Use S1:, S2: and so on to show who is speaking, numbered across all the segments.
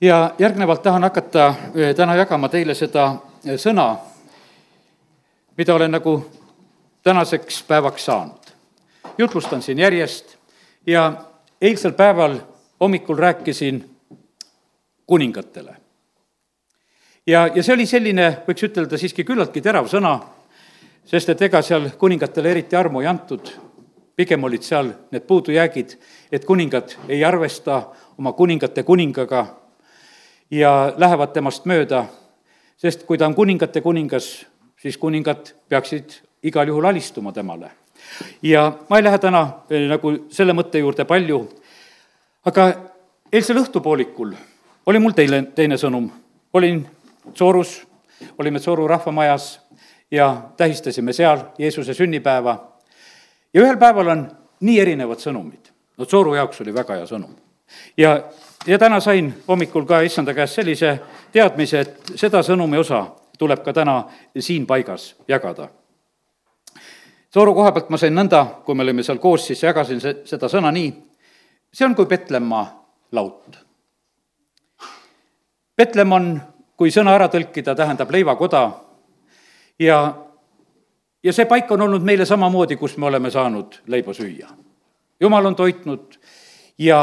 S1: ja järgnevalt tahan hakata eh, täna jagama teile seda eh, sõna, mida olen nagu tänaseks päevaks saanud. jutlustan siin järjest ja eilsel päeval hommikul rääkisin kuningatele. ja, ja see oli selline, võiks ütelda siiski küllaltki terav sõna, sest et ega seal kuningatele eriti armu ei antud, pigem olid seal need puudujäägid, et kuningad ei arvesta oma kuningate kuningaga ja lähevad temast mööda, sest kui ta on kuningate kuningas, siis kuningad peaksid igal juhul alistuma temale. ja ma ei lähe täna nagu selle mõtte juurde palju, aga eilsel õhtupoolikul oli mul teile teine sõnum. olin Soorus, olime Sooru rahvamajas ja tähistasime seal Jeesuse sünnipäeva. ja ühel päeval on nii erinevad sõnumid. no Sooru jaoks oli väga hea sõnum. ja ja täna sain hommikul ka issanda käest sellise teadmise, et seda sõnumi osa tuleb ka täna siin paigas jagada. Tooru koha pealt ma sain nõnda, kui me olime seal koos, siis jagasin se-, seda sõna nii, see on kui Petlemma laut. Petlem on, kui sõna ära tõlkida, tähendab leivakoda ja, ja see paik on olnud meile samamoodi, kus me oleme saanud leiba süüa. jumal on toitnud ja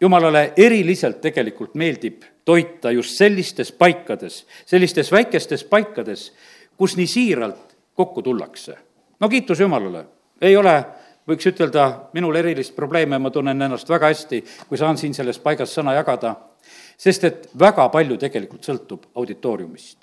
S1: jumalale eriliselt tegelikult meeldib toita just sellistes paikades, sellistes väikestes paikades, kus nii siiralt kokku tullakse. no kiitus Jumalale, ei ole, võiks ütelda, minul erilist probleemi, ma tunnen ennast väga hästi, kui saan siin selles paigas sõna jagada, sest et väga palju tegelikult sõltub auditooriumist.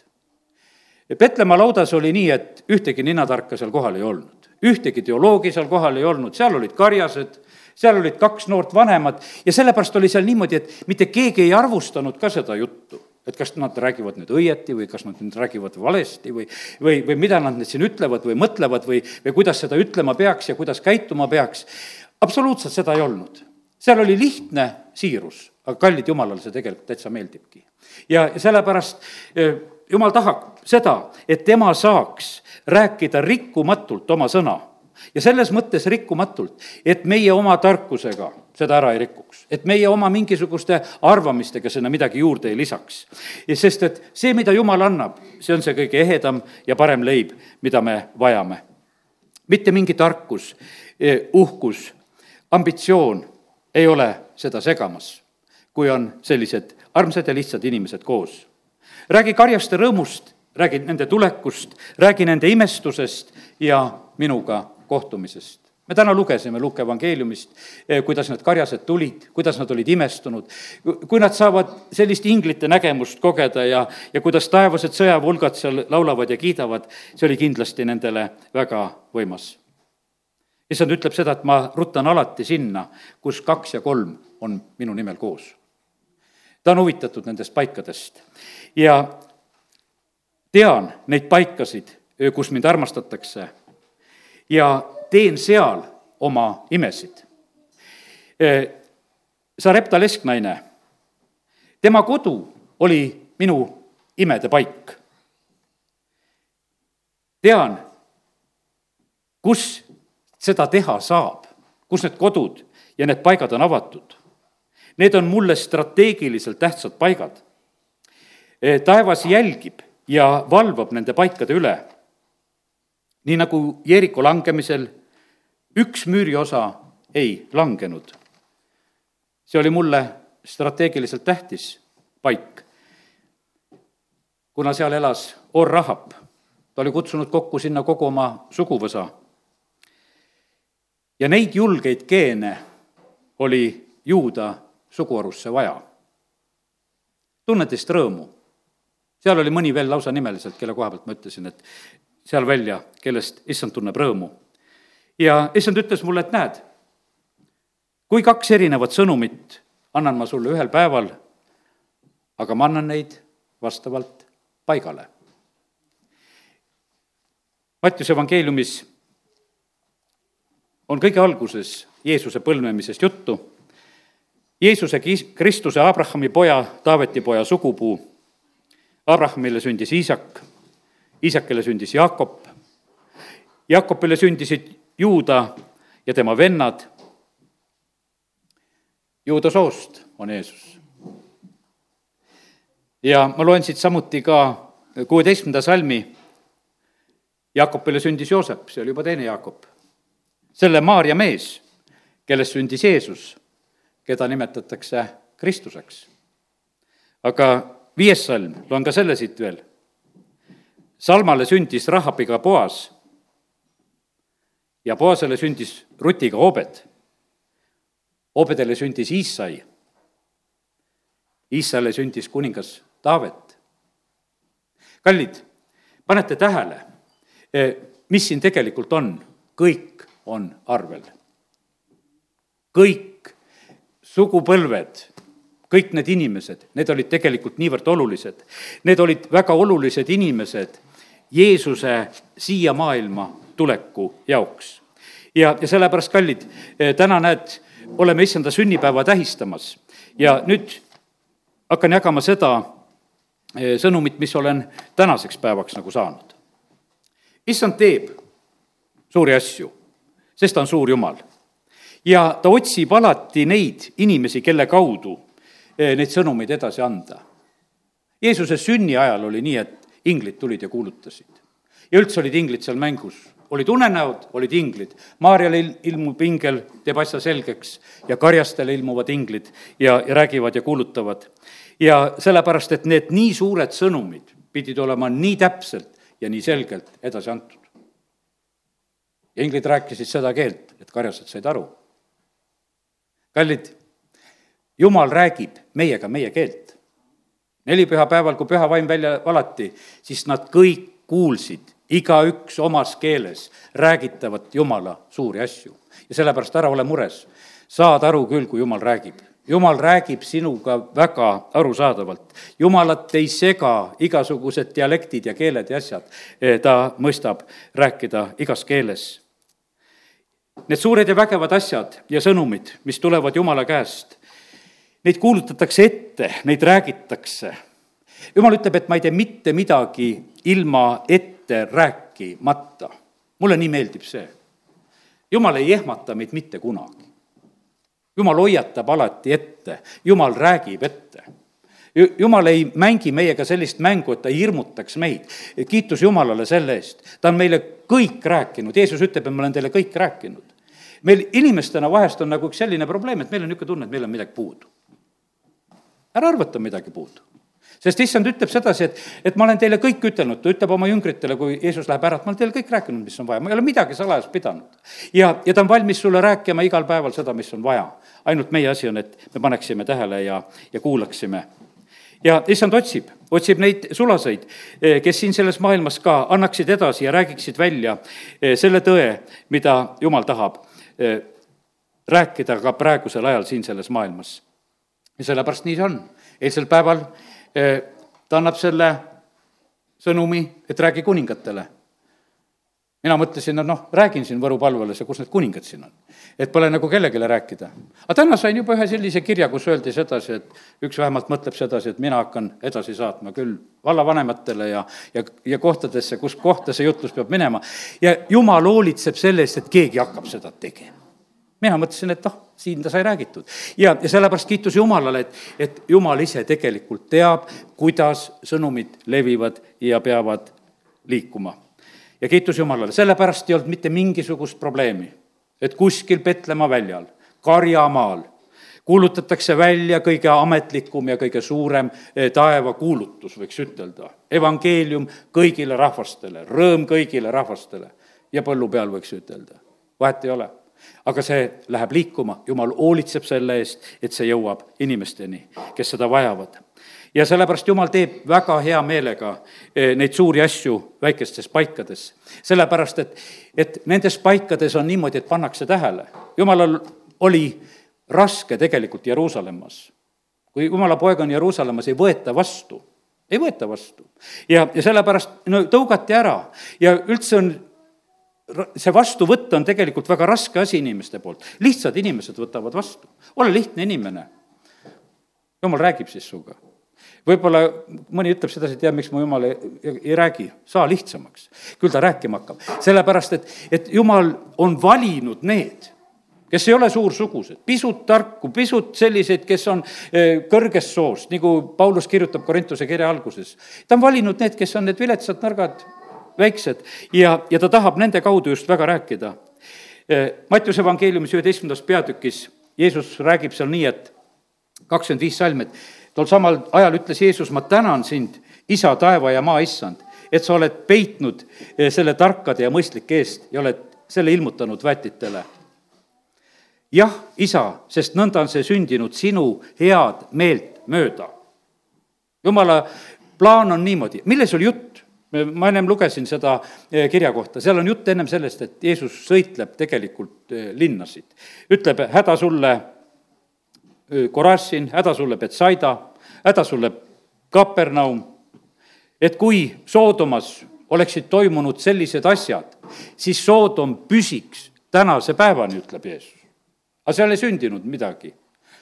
S1: Petlemma laudas oli nii, et ühtegi ninatarka seal kohal ei olnud, ühtegi teoloogi seal kohal ei olnud, seal olid karjased seal olid kaks noort vanemat ja sellepärast oli seal niimoodi, et mitte keegi ei arvustanud ka seda juttu et kas nad räägivad nüüd õieti või kas nad nüüd räägivad valesti või, või, või mida nad nüüd siin ütlevad või mõtlevad või, või kuidas seda ütlema peaks ja kuidas käituma peaks. absoluutselt seda ei olnud. seal oli lihtne siirus, aga kallid jumalale see tegelikult täitsa meeldibki. ja sellepärast eh, jumal tahab seda, et tema saaks rääkida rikkumatult oma sõna ja selles mõttes rikkumatult, et meie oma tarkusega seda ära ei rikuks, et meie oma mingisuguste arvamistega sinna midagi juurde ei lisaks. sest et see, mida Jumal annab, see on see kõige ehedam ja parem leib, mida me vajame. mitte mingi tarkus, eh, uhkus, ambitsioon ei ole seda segamas, kui on sellised armsad ja lihtsad inimesed koos. räägi karjaste rõõmust, räägi nende tulekust, räägi nende imestusest ja minuga kohtumisest. me täna lugesime Luuke evangeeliumist, eh, kuidas need karjased tulid, kuidas nad olid imestunud, kui nad saavad sellist inglite nägemust kogeda ja, ja kuidas taevased sõjavulgad seal laulavad ja kiidavad, see oli kindlasti nendele väga võimas. issand ütleb seda, et ma ruttan alati sinna, kus kaks ja kolm on minu nimel koos. ta on huvitatud nendest paikadest ja tean neid paikasid, kus mind armastatakse ja teen seal oma imesid. Sarepta lesknaine, tema kodu oli minu imede paik. tean, kus seda teha saab, kus need kodud ja need paigad on avatud. Need on mulle strateegiliselt tähtsad paigad. taevas jälgib ja valvab nende paikade üle nii nagu Jeeriku langemisel üks müüriosa ei langenud. see oli mulle strateegiliselt tähtis paik, kuna seal elas Or-Rahab. ta oli kutsunud kokku sinna kogu oma suguvõsa. ja neid julgeid geene oli juuda suguharusse vaja. tunned teist rõõmu? seal oli mõni veel lausa nimeliselt, kelle koha pealt ma ütlesin, et seal välja, kellest issand tunneb rõõmu. ja issand ütles mulle, et näed, kui kaks erinevat sõnumit annan ma sulle ühel päeval, aga ma annan neid vastavalt paigale. Mattiuse evangeeliumis on kõige alguses Jeesuse põlvnemisest juttu. Jeesuse Kristuse Abrahami poja, Taaveti poja sugupuu. Abrahamile sündis Iisak Iisakile sündis Jaakop, Jaakopile sündisid Juuda ja tema vennad. Juuda soost on Jeesus. ja ma loen siit samuti ka kuueteistkümnenda salmi. Jaakopile sündis Joosep, see oli juba teine Jaakop. selle Maarja mees, kellest sündis Jeesus, keda nimetatakse Kristuseks. aga viies salm, loen ka selle siit veel. Salmale sündis Rahabiga Boas ja Boasele sündis Rutiga Obed. Obedele sündis Iissai. Iissale sündis kuningas Taavet. kallid, panete tähele, eh, mis siin tegelikult on? kõik on arvel. kõik sugupõlved, kõik need inimesed, need olid tegelikult niivõrd olulised. Need olid väga olulised inimesed Jeesuse siia maailma tuleku jaoks. ja, ja sellepärast, kallid, eh, täna näed, oleme issanda sünnipäeva tähistamas ja nüüd hakkan jagama seda eh, sõnumit, mis olen tänaseks päevaks nagu saanud. issand teeb suuri asju, sest ta on suur jumal. ja ta otsib alati neid inimesi, kelle kaudu eh, neid sõnumeid edasi anda. Jeesuse sünni ajal oli nii, et inglid tulid ja kuulutasid. ja üldse olid inglid seal mängus olid unenäod, olid inglid. Maarjale ilmub ingel, teeb asja selgeks ja karjastele ilmuvad inglid ja, ja räägivad ja kuulutavad. ja sellepärast, et need nii suured sõnumid pidid olema nii täpselt ja nii selgelt edasi antud. ja inglid rääkisid seda keelt, et karjased said aru. kallid, jumal räägib meiega meie keelt. Nelipühapäeval, kui püha vaim välja valati, siis nad kõik kuulsid igaüks omas keeles räägitavat Jumala suuri asju. ja sellepärast ära ole mures, saad aru küll, kui Jumal räägib. Jumal räägib sinuga väga arusaadavalt. Jumalat ei sega igasugused dialektid ja keeled ja asjad. ta mõistab rääkida igas keeles. Need suured ja vägevad asjad ja sõnumid, mis tulevad Jumala käest, neid kuulutatakse ette, neid räägitakse. Jumal ütleb, et ma ei tee mitte midagi ilma ette rääkimata. mulle nii meeldib see. jumal ei ehmata meid mitte kunagi. jumal hoiatab alati ette, jumal räägib ette jumal ei mängi meiega sellist mängu, et ta hirmutaks meid. kiitus Jumalale selle eest, ta on meile kõik rääkinud, Jeesus ütleb, et ma olen teile kõik rääkinud. meil inimestena vahest on nagu üks selline probleem, et meil on niisugune tunne, et meil on midagi puudu. Ära arva, et on midagi puudu sest issand ütleb sedasi, et, et ma olen teile kõik ütelnud, ta ütleb oma jüngritele, kui Jeesus läheb ära, et ma olen teile kõik rääkinud, mis on vaja, ma ei ole midagi salajas pidanud. ja, ja ta on valmis sulle rääkima igal päeval seda, mis on vaja. ainult meie asi on, et me paneksime tähele ja, ja kuulaksime ja issand otsib, otsib neid sulaseid, eh, kes siin selles maailmas ka annaksid edasi ja räägiksid välja eh, selle tõe, mida Jumal tahab eh, rääkida ka praegusel ajal siin selles maailmas. Ja sellepärast nii see on. eilsel päeval ta annab selle sõnumi, et räägi kuningatele. mina mõtlesin, et noh, räägin siin Võru palveles ja kus need kuningad siin on. et pole nagu kellelegi rääkida. aga täna sain juba ühe sellise kirja, kus öeldi sedasi, et üks vähemalt mõtleb sedasi, et mina hakkan edasi saatma küll vallavanematele ja, ja, ja kohtadesse, kus kohta see jutlus peab minema. ja jumal hoolitseb selle eest, et keegi hakkab seda tegema mina mõtlesin, et noh, siin ta sai räägitud. ja, ja sellepärast kiitus Jumalale, et, et Jumal ise tegelikult teab, kuidas sõnumid levivad ja peavad liikuma. ja kiitus Jumalale, sellepärast ei olnud mitte mingisugust probleemi, et kuskil Petlemma väljal, Karjamaal, kuulutatakse välja kõige ametlikum ja kõige suurem eh, taevakuulutus, võiks ütelda. evangeelium kõigile rahvastele, rõõm kõigile rahvastele ja põllu peal võiks ütelda, vahet ei ole aga see läheb liikuma, jumal hoolitseb selle eest, et see jõuab inimesteni, kes seda vajavad. ja sellepärast jumal teeb väga hea meelega eh, neid suuri asju väikestes paikades. sellepärast, et, et nendes paikades on niimoodi, et pannakse tähele. jumalal oli raske tegelikult Jeruusalemmas. kui jumala poeg on Jeruusalemmas, ei võeta vastu ei võeta vastu. ja, ja sellepärast no tõugati ära ja üldse on see vastuvõtt on tegelikult väga raske asi inimeste poolt. lihtsad inimesed võtavad vastu. ole lihtne inimene. jumal räägib siis sinuga. võib-olla mõni ütleb sedasi, et tead, miks mu jumal ei, ei, ei räägi, saa lihtsamaks. küll ta rääkima hakkab, sellepärast et, et jumal on valinud need, kes ei ole suursugused, pisut tarku, pisut selliseid, kes on eh, kõrgest soost, nagu Paulus kirjutab Korintuse kirja alguses. ta on valinud need, kes on need viletsad, nõrgad, väiksed ja, ja ta tahab nende kaudu just väga rääkida. Mattiuse evangeeliumis üheteistkümnendas peatükis Jeesus räägib seal nii, et kakskümmend viis salm, et tol samal ajal ütles Jeesus, ma tänan sind, isa, taeva ja maa issand, et sa oled peitnud selle tarkade ja mõistlike eest ja oled selle ilmutanud väetitele jah, isa, sest nõnda on see sündinud sinu head meelt mööda. jumala plaan on niimoodi, milles oli jutt? Ma ennem lugesin seda eh, kirja kohta, seal on jutt ennem sellest, et Jeesus sõitleb tegelikult eh, linnasid. ütleb, häda sulle eh, Korassin, häda sulle Betsaida, häda sulle Kapernaum, et kui Soodomas oleksid toimunud sellised asjad, siis Soodom püsiks tänase päevani, ütleb Jeesus aga seal ei sündinud midagi.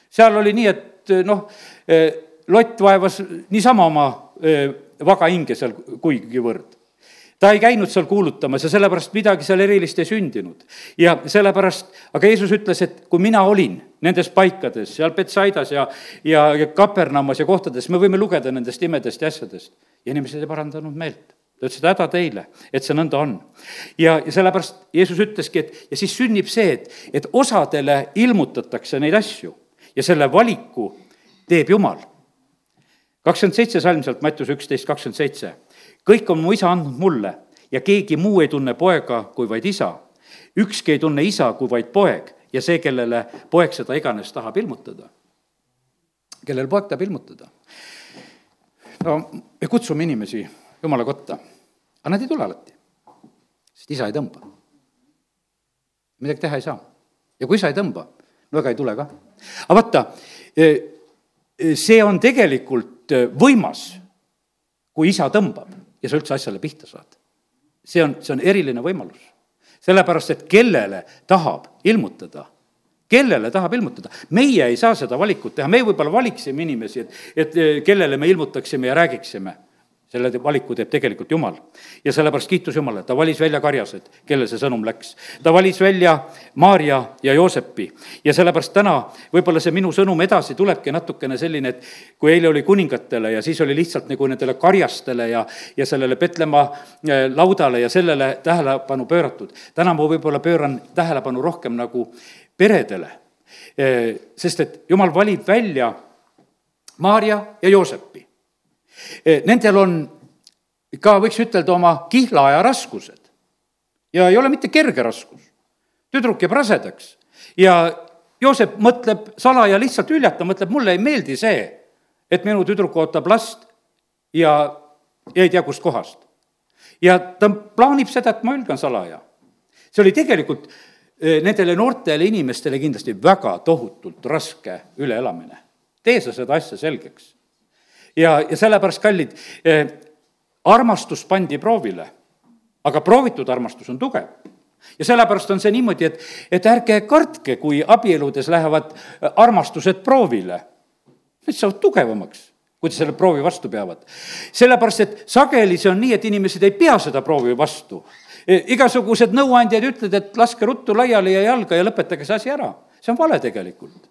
S1: seal oli nii, et noh, Lott vaevas niisama oma vaga hinge seal kuigivõrd ta ei käinud seal kuulutamas ja sellepärast midagi seal erilist ei sündinud. ja sellepärast, aga Jeesus ütles, et kui mina olin nendes paikades, seal Betsaidas ja, ja, ja Kapernaumas ja kohtades, me võime lugeda nendest imedest ja asjadest ja inimesed ei parandanud meelt ta ütles, et häda teile, et see nõnda on. ja, ja sellepärast Jeesus ütleski, et ja siis sünnib see, et, et osadele ilmutatakse neid asju ja selle valiku teeb Jumal. Kakskümmend seitse salm sealt, Mattiuse üksteist kakskümmend seitse. kõik on mu isa andnud mulle ja keegi muu ei tunne poega kui vaid isa. ükski ei tunne isa kui vaid poeg ja see, kellele poeg seda iganes tahab ilmutada. kellele poeg tahab ilmutada. no me kutsume inimesi jumala kotta. aga nad ei tule alati, sest isa ei tõmba. midagi teha ei saa. ja kui isa ei tõmba, no ega ei tule ka. aga vaata, e, e, see on tegelikult võimas, kui isa tõmbab ja sa üldse asjale pihta saad. see on, see on eriline võimalus. sellepärast, et kellele tahab ilmutada kellele tahab ilmutada. meie ei saa seda valikut teha, me võib-olla valiksime inimesi, et, et kellele me ilmutaksime ja räägiksime selle valiku teeb tegelikult Jumal. ja sellepärast kiitus Jumalale, ta valis välja karjased, kellel see sõnum läks. ta valis välja Maarja ja Joosepi ja sellepärast täna võib-olla see minu sõnum edasi tulebki natukene selline, et kui eile oli kuningatele ja siis oli lihtsalt nagu nendele karjastele ja, ja sellele Petlemma äh, laudale ja sellele tähelepanu pööratud. täna ma võib-olla pööran tähelepanu rohkem nagu peredele. Äh, sest et Jumal valib välja Maarja ja Joosepi nendel on ka, võiks ütelda, oma kihlaaja raskused. ja ei ole mitte kerge raskus. tüdruk jääb rasedaks ja Joosep mõtleb salaja lihtsalt hüljata, mõtleb, mulle ei meeldi see, et minu tüdruk ootab last ja, ja ei tea kust kohast. ja ta plaanib seda, et ma hülgan salaja. see oli tegelikult eh, nendele noortele inimestele kindlasti väga tohutult raske üleelamine. tee sa seda asja selgeks ja, ja sellepärast, kallid eh,, armastus pandi proovile. aga proovitud armastus on tugev. ja sellepärast on see niimoodi, et, et ärge kartke, kui abieludes lähevad eh, armastused proovile. Need saavad tugevamaks kui nad selle proovi vastu peavad. sellepärast, et sageli see on nii, et inimesed ei pea seda proovi vastu. Eh, igasugused nõuandjad ütlevad, et laske ruttu laiali ja jalga ja lõpetage see asi ära. see on vale tegelikult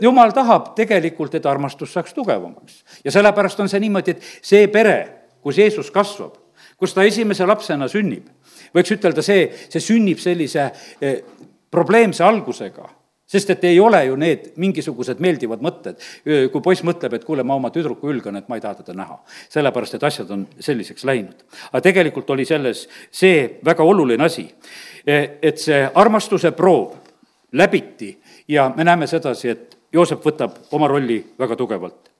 S1: jumal tahab tegelikult, et armastus saaks tugevamaks. ja sellepärast on see niimoodi, et see pere, kus Jeesus kasvab, kus ta esimese lapsena sünnib, võiks ütelda, see, see sünnib sellise eh, probleemse algusega sest et ei ole ju need mingisugused meeldivad mõtted, kui poiss mõtleb, et kuule, ma oma tüdruku hülgan, et ma ei taha teda näha. sellepärast, et asjad on selliseks läinud. aga tegelikult oli selles see väga oluline asi, e, et see armastuse proov läbiti ja me näeme sedasi, et Joosep võtab oma rolli väga tugevalt.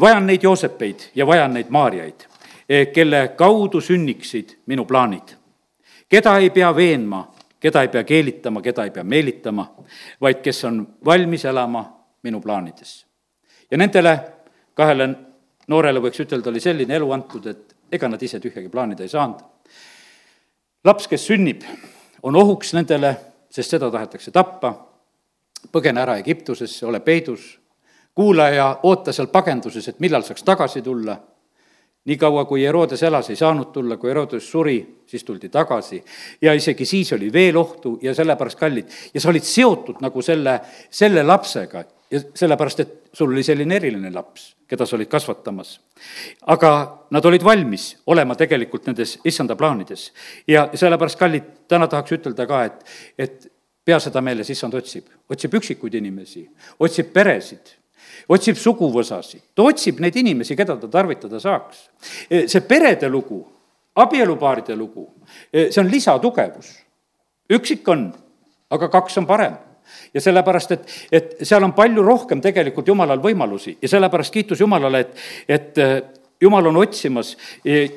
S1: vajan neid Joosepeid ja vajan neid Maarjaid, kelle kaudu sünniksid minu plaanid. keda ei pea veenma, keda ei pea keelitama, keda ei pea meelitama, vaid kes on valmis elama minu plaanides. ja nendele kahele noorele võiks ütelda, oli selline elu antud, et ega nad ise tühjagi plaanida ei saanud. laps, kes sünnib, on ohuks nendele, sest seda tahetakse tappa. Põgene ära Egiptusesse, ole peidus, kuula ja oota seal pagenduses, et millal saaks tagasi tulla. niikaua, kui Herodes elas, ei saanud tulla, kui Herodes suri, siis tuldi tagasi. ja isegi siis oli veel ohtu ja sellepärast kallid. Ja sa olid seotud nagu selle, selle lapsega ja sellepärast, et sul oli selline eriline laps, keda sa olid kasvatamas. aga nad olid valmis olema tegelikult nendes issanda plaanides ja sellepärast, kallid, täna tahaks ütelda ka, et, et pea seda meeles, issand otsib, otsib üksikuid inimesi, otsib peresid otsib suguvõsasid, ta otsib neid inimesi, keda ta tarvitada saaks. see perede lugu, abielupaaride lugu, see on lisatugevus. üksik on, aga kaks on parem ja sellepärast, et, et seal on palju rohkem tegelikult Jumalal võimalusi ja sellepärast kiitus Jumalale, et, et äh, Jumal on otsimas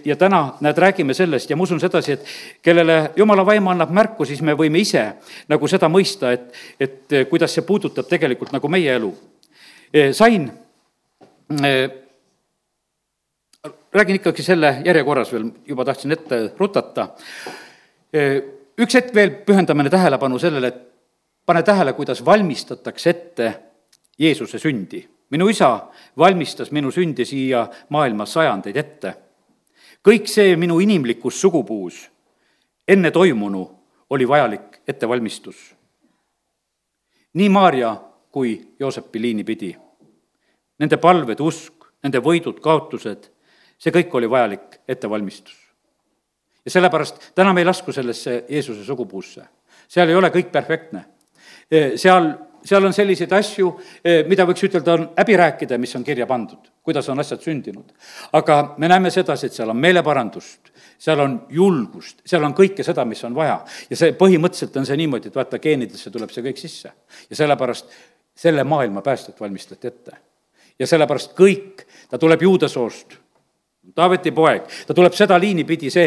S1: ja, täna, näed, räägime sellest ja ma usun sedasi, et kellele Jumala vaim annab märku, siis me võime ise nagu seda mõista, et, et äh, kuidas see puudutab tegelikult nagu meie elu. Äh, sain räägin ikkagi selle järjekorras veel, juba tahtsin ette rutata. üks hetk veel pühendame tähelepanu sellele, et pane tähele, kuidas valmistatakse ette Jeesuse sündi. minu isa valmistas minu sündi siia maailma sajandeid ette. kõik see minu inimlikus sugupuus enne toimunu oli vajalik ettevalmistus. nii Maarja kui Joosepi liini pidi. Nende palved, usk, nende võidud, kaotused, see kõik oli vajalik ettevalmistus. ja sellepärast täna me ei lasku sellesse Jeesuse sugupuusse. seal ei ole kõik perfektne seal, seal on selliseid asju, eh, mida võiks ütelda, on häbi rääkida, mis on kirja pandud, kuidas on asjad sündinud. aga me näeme sedasi, et seal on meeleparandust, seal on julgust, seal on kõike seda, mis on vaja. ja see põhimõtteliselt on see niimoodi, et vaata, geenidesse tuleb see kõik sisse. ja sellepärast selle maailma päästjat valmistati ette. ja sellepärast kõik, ta tuleb juudasoost Taaveti poeg, ta tuleb seda liini pidi, see,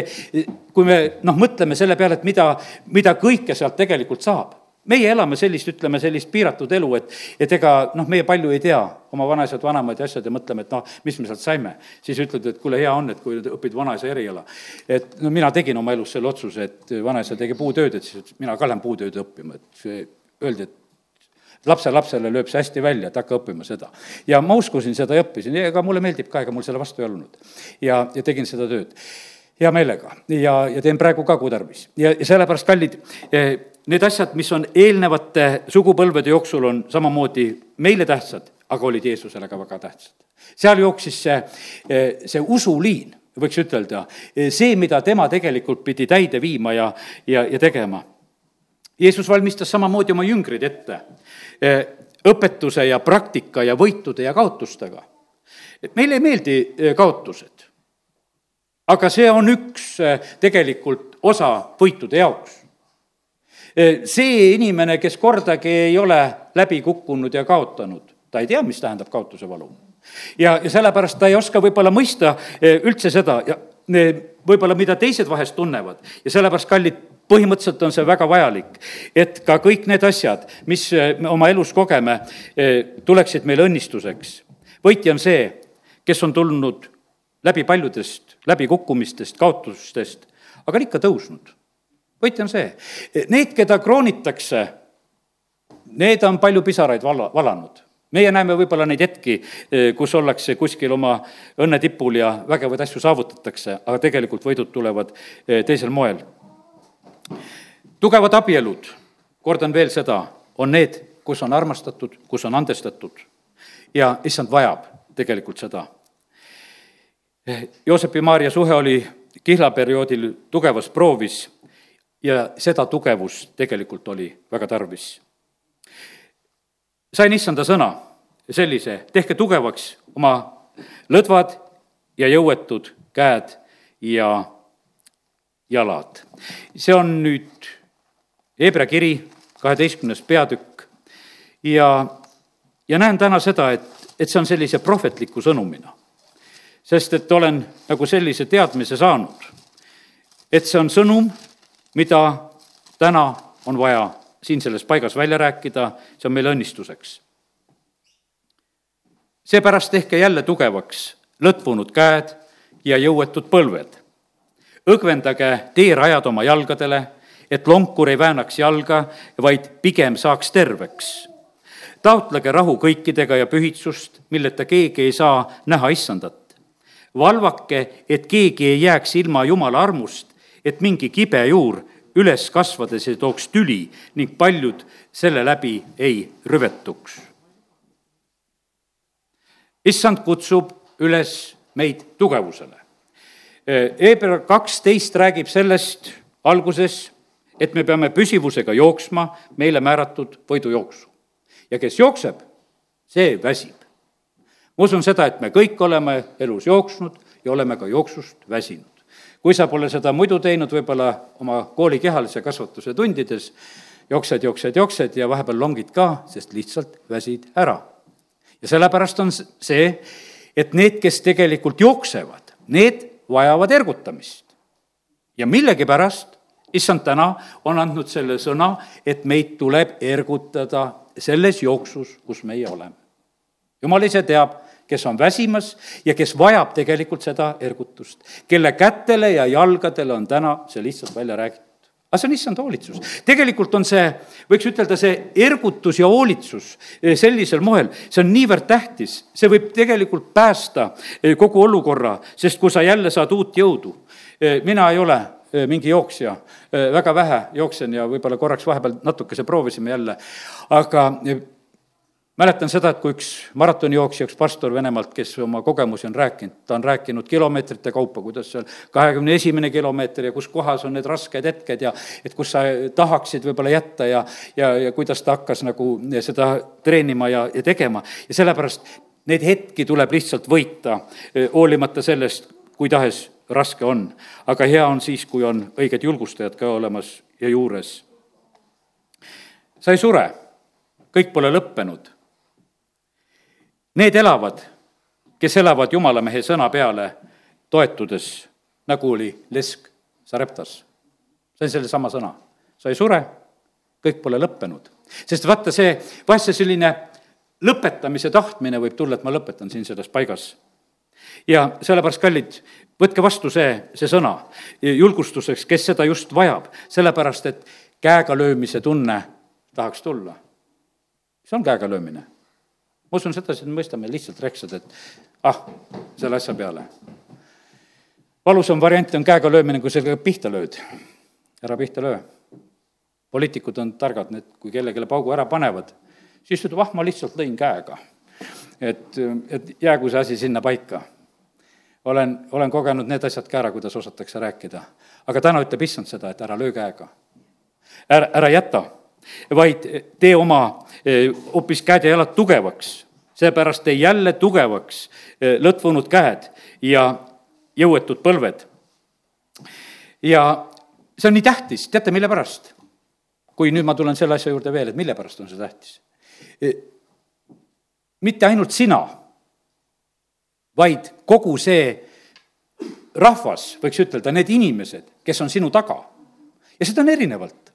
S1: kui me noh, mõtleme selle peale, et mida, mida kõike sealt tegelikult saab meie elame sellist, ütleme, sellist piiratud elu, et, et ega noh, meie palju ei tea oma vanaisad, vanemaid ja asjad ja mõtleme, et noh, mis me sealt saime. siis ütled, et kuule, hea on, et kui õpid vanaisa eriala. et no mina tegin oma elus selle otsuse, et vanaisa tegi puutööd, et siis mina ka lähen puutööd õppima, et see öeldi, et lapselapsele lööb see hästi välja, et hakka õppima seda. ja ma uskusin seda ja õppisin, ega mulle meeldib ka, ega mul selle vastu ei olnud. ja, ja tegin seda tööd hea meelega ja, ja teen praegu ka, kui tarvis. ja, ja sellepärast, kallid, eh, need asjad, mis on eelnevate sugupõlvede jooksul, on samamoodi meile tähtsad, aga olid Jeesusele ka väga tähtsad. seal jooksis see, eh, see usuliin, võiks ütelda, eh, see, mida tema tegelikult pidi täide viima ja, ja, ja tegema. Jeesus valmistas samamoodi oma jüngrid ette õpetuse ja praktika ja võitude ja kaotustega. et meile ei meeldi kaotused aga see on üks eh, tegelikult osa võitude jaoks. See inimene, kes kordagi ei ole läbi kukkunud ja kaotanud, ta ei tea, mis tähendab kaotuse valu. ja, ja sellepärast ta ei oska võib-olla mõista eh, üldse seda ja võib-olla, mida teised vahest tunnevad ja sellepärast, kallid, põhimõtteliselt on see väga vajalik, et ka kõik need asjad, mis me oma elus kogeme, tuleksid meile õnnistuseks. võitja on see, kes on tulnud läbi paljudest läbikukkumistest, kaotustest, aga on ikka tõusnud. Võit on see, need, keda kroonitakse, need on palju pisaraid vala, valanud. Meie näeme võib-olla neid hetki, kus ollakse kuskil oma õnne tipul ja vägevaid asju saavutatakse, aga tegelikult võidud tulevad eh, teisel moel. tugevad abielud, kordan veel seda, on need, kus on armastatud, kus on andestatud. Ja issand vajab tegelikult seda. Joosepi Maarja suhe oli kihlaperioodil tugevas proovis ja seda tugevust tegelikult oli väga tarvis. sain issanda sõna sellise, tehke tugevaks oma lõdvad ja jõuetud käed ja jalad. see on nüüd Hebra kiri, kaheteistkümnes peatükk ja, ja näen täna seda, et, et see on sellise prohvetliku sõnumina sest et olen nagu sellise teadmise saanud, et see on sõnum, mida täna on vaja siin selles paigas välja rääkida, see on meile õnnistuseks. seepärast tehke jälle tugevaks lõtvunud käed ja jõuetud põlved. õgvendage teerajad oma jalgadele, et lonkur ei väänaks jalga, vaid pigem saaks terveks. taotlege rahu kõikidega ja pühitsust, milleta keegi ei saa näha issandat valvake, et keegi ei jääks ilma Jumala armust, et mingi kibe juur üles kasvades ei tooks tüli ning paljud selle läbi ei rüvetuks. issand kutsub üles meid tugevusele. Eebra kaksteist räägib sellest alguses, et me peame püsivusega jooksma meile määratud võidujooksu. ja kes jookseb, see väsib. ma usun seda, et me kõik oleme elus jooksnud ja oleme ka jooksust väsinud. Kui sa pole seda muidu teinud, võib-olla oma kooli kehalise kasvatuse tundides, jooksed, jooksed, jooksed ja vahepeal longid ka, sest lihtsalt väsid ära. ja sellepärast on see, et need, kes tegelikult jooksevad, need vajavad ergutamist. ja millegipärast issand täna on andnud selle sõna, et meid tuleb ergutada selles jooksus, kus meie oleme. jumal ise teab, kes on väsimas ja kes vajab tegelikult seda ergutust, kelle kätele ja jalgadele on täna see lihtsalt välja räägitud aga see on issand hoolitsus. tegelikult on see, võiks ütelda, see ergutus ja hoolitsus eh, sellisel moel, see on niivõrd tähtis, see võib tegelikult päästa eh, kogu olukorra, sest kui sa jälle saad uut jõudu, eh, mina ei ole mingi jooksja, väga vähe jooksen ja võib-olla korraks vahepeal natukese proovisime jälle, aga mäletan seda, et kui üks maratonijooksja, üks pastor Venemaalt, kes oma kogemusi on rääkinud, ta on rääkinud kilomeetrite kaupa, kuidas seal kahekümne esimene kilomeeter ja kus kohas on need rasked hetked ja et kus sa tahaksid võib-olla jätta ja, ja, ja kuidas ta hakkas nagu seda treenima ja, ja tegema. ja sellepärast neid hetki tuleb lihtsalt võita, hoolimata sellest, kui tahes raske on. aga hea on siis, kui on õiged julgustajad ka olemas ja juures. sa ei sure, kõik pole lõppenud Need elavad, kes elavad Jumalamehe sõna peale toetudes, nagu oli Lesk Sareptas. see on sellesama sõna. sa ei sure, kõik pole lõppenud. sest vaata, see, vahest see selline lõpetamise tahtmine võib tulla, et ma lõpetan siin selles paigas. ja sellepärast, kallid, võtke vastu see, see sõna julgustuseks, kes seda just vajab, sellepärast et käega löömise tunne tahaks tulla. see on käega löömine ma usun sedasi, et me mõistame lihtsalt reksad, et ah, selle asja peale. valusam variant on käega löömine, kui sellega pihta lööd. ära pihta löö. poliitikud on targad, need, kui kellelegi paugu ära panevad, siis ütleb, ah, ma lihtsalt lõin käega. et, et jäägu see asi sinna paika. olen, olen kogenud need asjad ka ära, kuidas osatakse rääkida. aga täna ütleb issand seda, et ära löö käega. ära, ära jäta vaid tee oma eh, hoopis käed ja jalad tugevaks seepärast tee jälle tugevaks eh, lõtvunud käed ja jõuetud põlved. ja see on nii tähtis, teate, mille pärast? kui nüüd ma tulen selle asja juurde veel, et mille pärast on see tähtis? Eh, mitte ainult sina, vaid kogu see rahvas, võiks ütelda, need inimesed, kes on sinu taga. ja seda on erinevalt.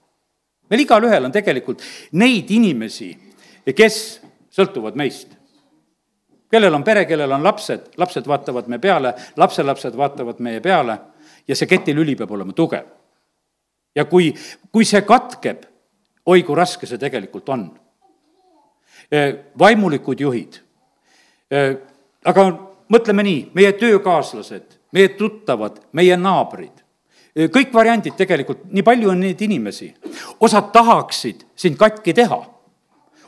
S1: Meil igalühel on tegelikult neid inimesi, kes sõltuvad meist kellel on pere, kellel on lapsed, lapsed vaatavad me peale, lapselapsed vaatavad meie peale ja see ketilüli peab olema tugev. ja kui, kui see katkeb, oi kui raske see tegelikult on. vaimulikud juhid, aga mõtleme nii, meie töökaaslased, meie tuttavad, meie naabrid, kõik variandid tegelikult, nii palju on neid inimesi, osad tahaksid sind katki teha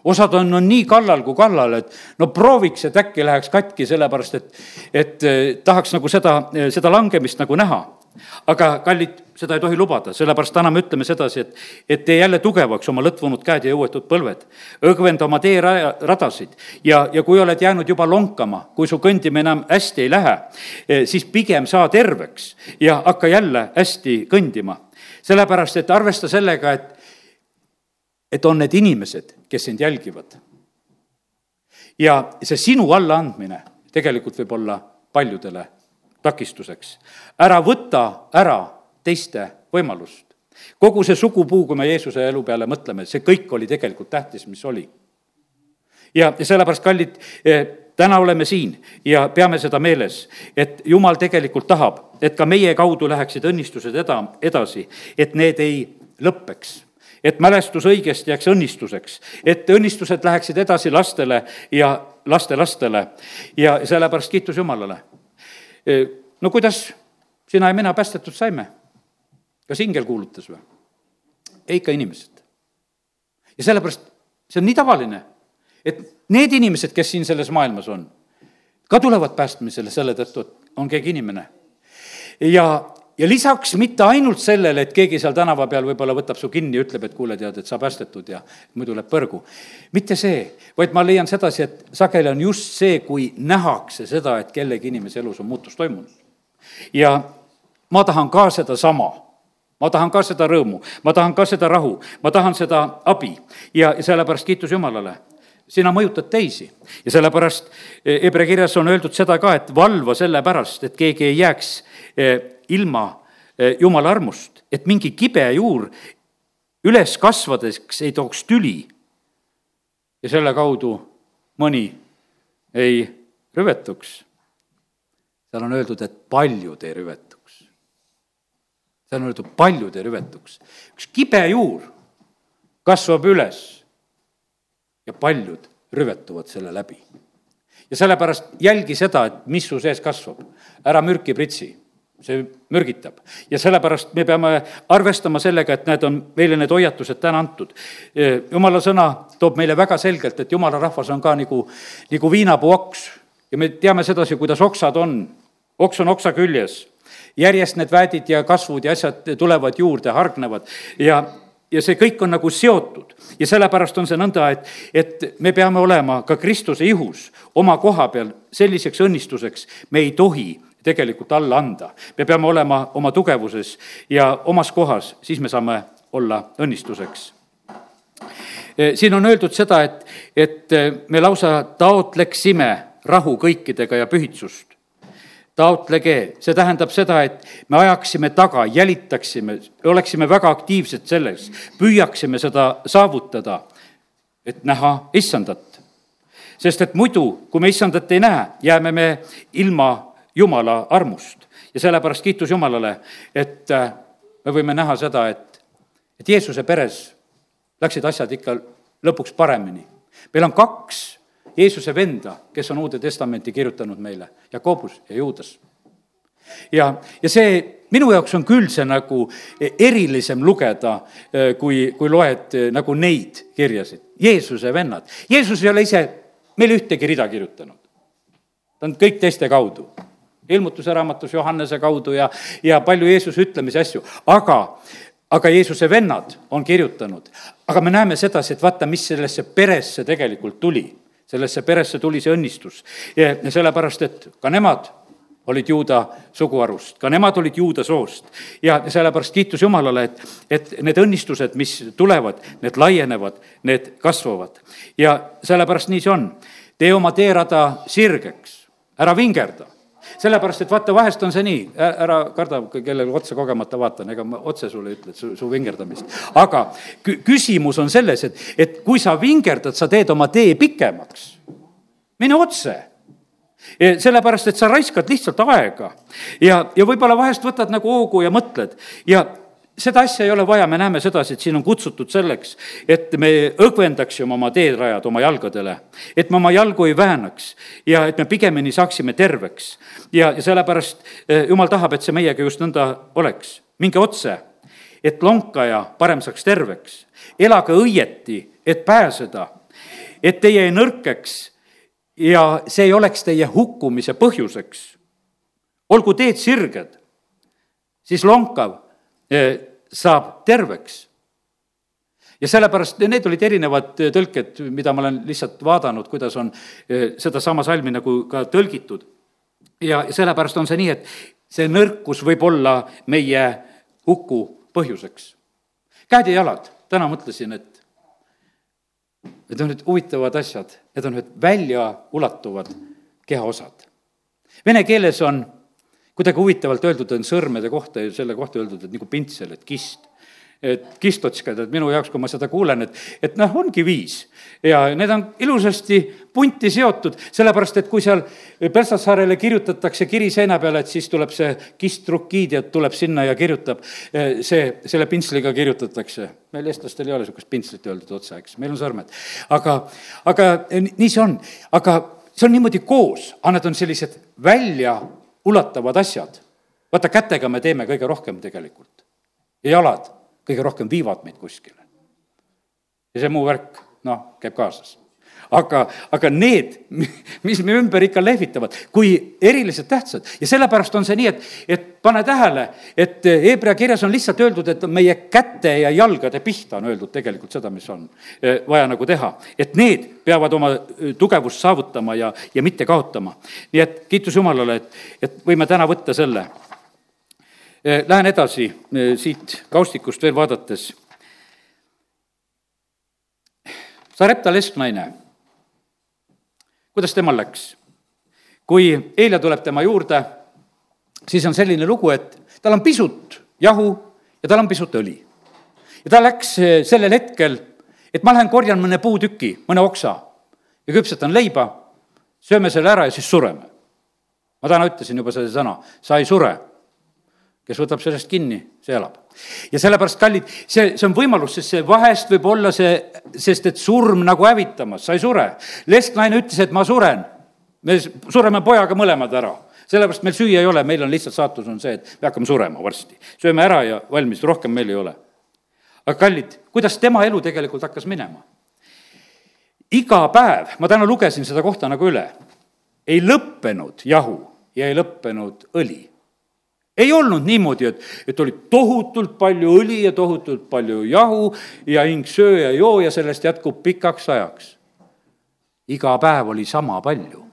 S1: osad on, on nii kallal kui kallal, et no prooviks, et äkki läheks katki, sellepärast et, et eh, tahaks nagu seda, seda langemist nagu näha. Aga kallid, seda ei tohi lubada, sellepärast täna me ütleme sedasi, et, et tee jälle tugevaks oma lõtvunud käed ja jõuetud põlved. õgvenda oma teeradasid ja, ja kui oled jäänud juba lonkama, kui su kõndimine enam hästi ei lähe, eh, siis pigem saa terveks ja hakka jälle hästi kõndima. sellepärast, et arvesta sellega, et et on need inimesed, kes sind jälgivad. ja see sinu allaandmine tegelikult võib olla paljudele takistuseks. ära võta ära teiste võimalust. kogu see sugupuu, kui me Jeesuse elu peale mõtleme, see kõik oli tegelikult tähtis, mis oli. ja, ja sellepärast, kallid, eh, täna oleme siin ja peame seda meeles, et Jumal tegelikult tahab, et ka meie kaudu läheksid õnnistused eda-, edasi, et need ei lõppeks et mälestus õigesti jääks õnnistuseks, et õnnistused läheksid edasi lastele ja lastelastele ja sellepärast kiitus Jumalale. No kuidas sina ja mina päästetud saime? kas ingel kuulutas või? ei, ikka inimesed. ja sellepärast see on nii tavaline, et need inimesed, kes siin selles maailmas on, ka tulevad päästmisele selle tõttu, et on keegi inimene. ja, ja lisaks mitte ainult sellele, et keegi seal tänava peal võib-olla võtab su kinni ja ütleb, et kuule, tead, et sa päästetud ja muidu läheb põrgu. mitte see, vaid ma leian sedasi, et sageli on just see, kui nähakse seda, et kellegi inimese elus on muutus toimunud. ja ma tahan ka sedasama. Ma tahan ka seda rõõmu, ma tahan ka seda rahu, ma tahan seda abi. Ja sellepärast kiitus Jumalale. Sina mõjutad teisi. Ja sellepärast Hebra kirjas on öeldud seda ka, et valva sellepärast, et keegi ei jääks eh, ilma eh, Jumala armust, et mingi kibe juur üles kasvades ei tooks tüli. ja selle kaudu mõni ei rüvetuks. seal on öeldud, et paljud ei rüvetuks. seal on öeldud, paljud ei rüvetuks. üks kibe juur kasvab üles ja paljud rüvetuvad selle läbi. ja sellepärast jälgi seda, et mis su sees kasvab. ära mürki pritsi see mürgitab. ja sellepärast me peame arvestama sellega, et need on meile need hoiatused täna antud. jumala sõna toob meile väga selgelt, et jumala rahvas on ka nagu, nagu viinapuu oks ja me teame sedasi, kuidas oksad on. oks on oksa küljes, järjest need väedid ja kasvud ja asjad tulevad juurde, hargnevad ja, ja see kõik on nagu seotud ja sellepärast on see nõnda, et, et me peame olema ka Kristuse ihus oma koha peal selliseks õnnistuseks, me ei tohi tegelikult alla anda. me peame olema oma tugevuses ja omas kohas, siis me saame olla õnnistuseks. Eh, siin on öeldud seda, et, et eh, me lausa taotleksime rahu kõikidega ja pühitsust. taotlege, see tähendab seda, et me ajaksime taga, jälitaksime, oleksime väga aktiivsed selles, püüaksime seda saavutada, et näha issandat. sest et muidu, kui me issandat ei näe, jääme me ilma Jumala armust. ja sellepärast kiitus Jumalale, et äh, me võime näha seda, et, et Jeesuse peres läksid asjad ikka lõpuks paremini. meil on kaks Jeesuse venda, kes on Uude Testamenti kirjutanud meile, Jakobus ja Juudas. ja, ja see minu jaoks on küll see nagu erilisem lugeda, äh, kui, kui loed äh, nagu neid kirjasid, Jeesuse vennad. Jeesus ei ole ise meile ühtegi rida kirjutanud. ta on kõik teiste kaudu ilmutuse raamatus Johannese kaudu ja, ja palju Jeesuse ütlemisi asju, aga, aga Jeesuse vennad on kirjutanud. aga me näeme sedasi, et vaata, mis sellesse peresse tegelikult tuli. sellesse peresse tuli see õnnistus ja, sellepärast, et ka nemad olid juuda suguharust, ka nemad olid juuda soost. ja sellepärast kiitus Jumalale, et, et need õnnistused, mis tulevad, need laienevad, need kasvavad. ja sellepärast nii see on. tee oma teerada sirgeks, ära vingerda sellepärast, et vaata, vahest on see nii, ära karda, kellele otse kogemata vaatan, ega ma otse sulle ei ütle, et su, su vingerdamist. aga kü-, küsimus on selles, et, et kui sa vingerdad, sa teed oma tee pikemaks. mine otse. Sellepärast, et sa raiskad lihtsalt aega. Ja, ja võib-olla vahest võtad nagu hoogu ja mõtled. Ja seda asja ei ole vaja, me näeme sedasi, et siin on kutsutud selleks, et me õgvendaksime oma teerajad oma jalgadele, et me oma jalgu ei väänaks ja et me pigemini saaksime terveks. ja, ja sellepärast eh, jumal tahab, et see meiega just nõnda oleks. minge otse, et lonkaja parem saaks terveks. elage õieti, et pääseda, et teie ei nõrkeks ja see ei oleks teie hukkumise põhjuseks. olgu teed sirged, siis lonkav saab terveks. ja sellepärast need olid erinevad tõlked, mida ma olen lihtsalt vaadanud, kuidas on sedasama salmi nagu ka tõlgitud. ja sellepärast on see nii, et see nõrkus võib olla meie huku põhjuseks. käed ja jalad, täna mõtlesin, et need on nüüd huvitavad asjad, need on nüüd väljaulatuvad kehaosad. Vene keeles on kuidagi huvitavalt öeldud on sõrmede kohta ja selle kohta öeldud, et nagu pintsel, et kist. et kistotskad, et minu jaoks, kui ma seda kuulen, et, et noh, ongi viis. ja need on ilusasti punti seotud, sellepärast et kui seal Pärssassaarele kirjutatakse kiri seina peale, et siis tuleb see kistrukiidja tuleb sinna ja kirjutab, eh, see, selle pintsliga kirjutatakse. meil eestlastel ei ole niisugust pintslit öeldud otsa, eks, meil on sõrmed. aga, aga nii see on, aga see on niimoodi koos, aga nad on sellised välja ulatavad asjad, vaata kätega me teeme kõige rohkem tegelikult. ja jalad kõige rohkem viivad meid kuskile. ja see muu värk, noh, käib kaasas aga, aga need, mis me ümber ikka lehvitavad, kui eriliselt tähtsad ja sellepärast on see nii, et, et pane tähele, et Hebra kirjas on lihtsalt öeldud, et meie käte ja jalgade pihta on öeldud tegelikult seda, mis on eh, vaja nagu teha. et need peavad oma eh, tugevust saavutama ja, ja mitte kaotama. nii et kiitus Jumalale, et, et võime täna võtta selle. Eh, lähen edasi siit kaustikust veel vaadates Sarepta lesknaine kuidas temal läks? kui Eelia tuleb tema juurde, siis on selline lugu, et tal on pisut jahu ja tal on pisut õli. ja ta läks eh, sellel hetkel, et ma lähen korjan mõne puutüki, mõne oksa ja küpsetan leiba, sööme selle ära ja siis sureme. ma täna ütlesin juba selle sõna, sa ei sure. kes võtab sellest kinni, see elab ja sellepärast, kallid, see, see on võimalus, sest see vahest võib olla see, sest et surm nagu hävitamas, sa ei sure. lesknaine ütles, et ma suren. me sureme pojaga mõlemad ära sellepärast meil süüa ei ole, meil on lihtsalt saatus on see, et me hakkame surema varsti. sööme ära ja valmis, rohkem meil ei ole. aga kallid, kuidas tema elu tegelikult hakkas minema? iga päev, ma täna lugesin seda kohta nagu üle, ei lõppenud jahu ja ei lõppenud õli ei olnud niimoodi, et, et oli tohutult palju õli ja tohutult palju jahu ja hing söö ja joo ja sellest jätkub pikaks ajaks. iga päev oli sama palju.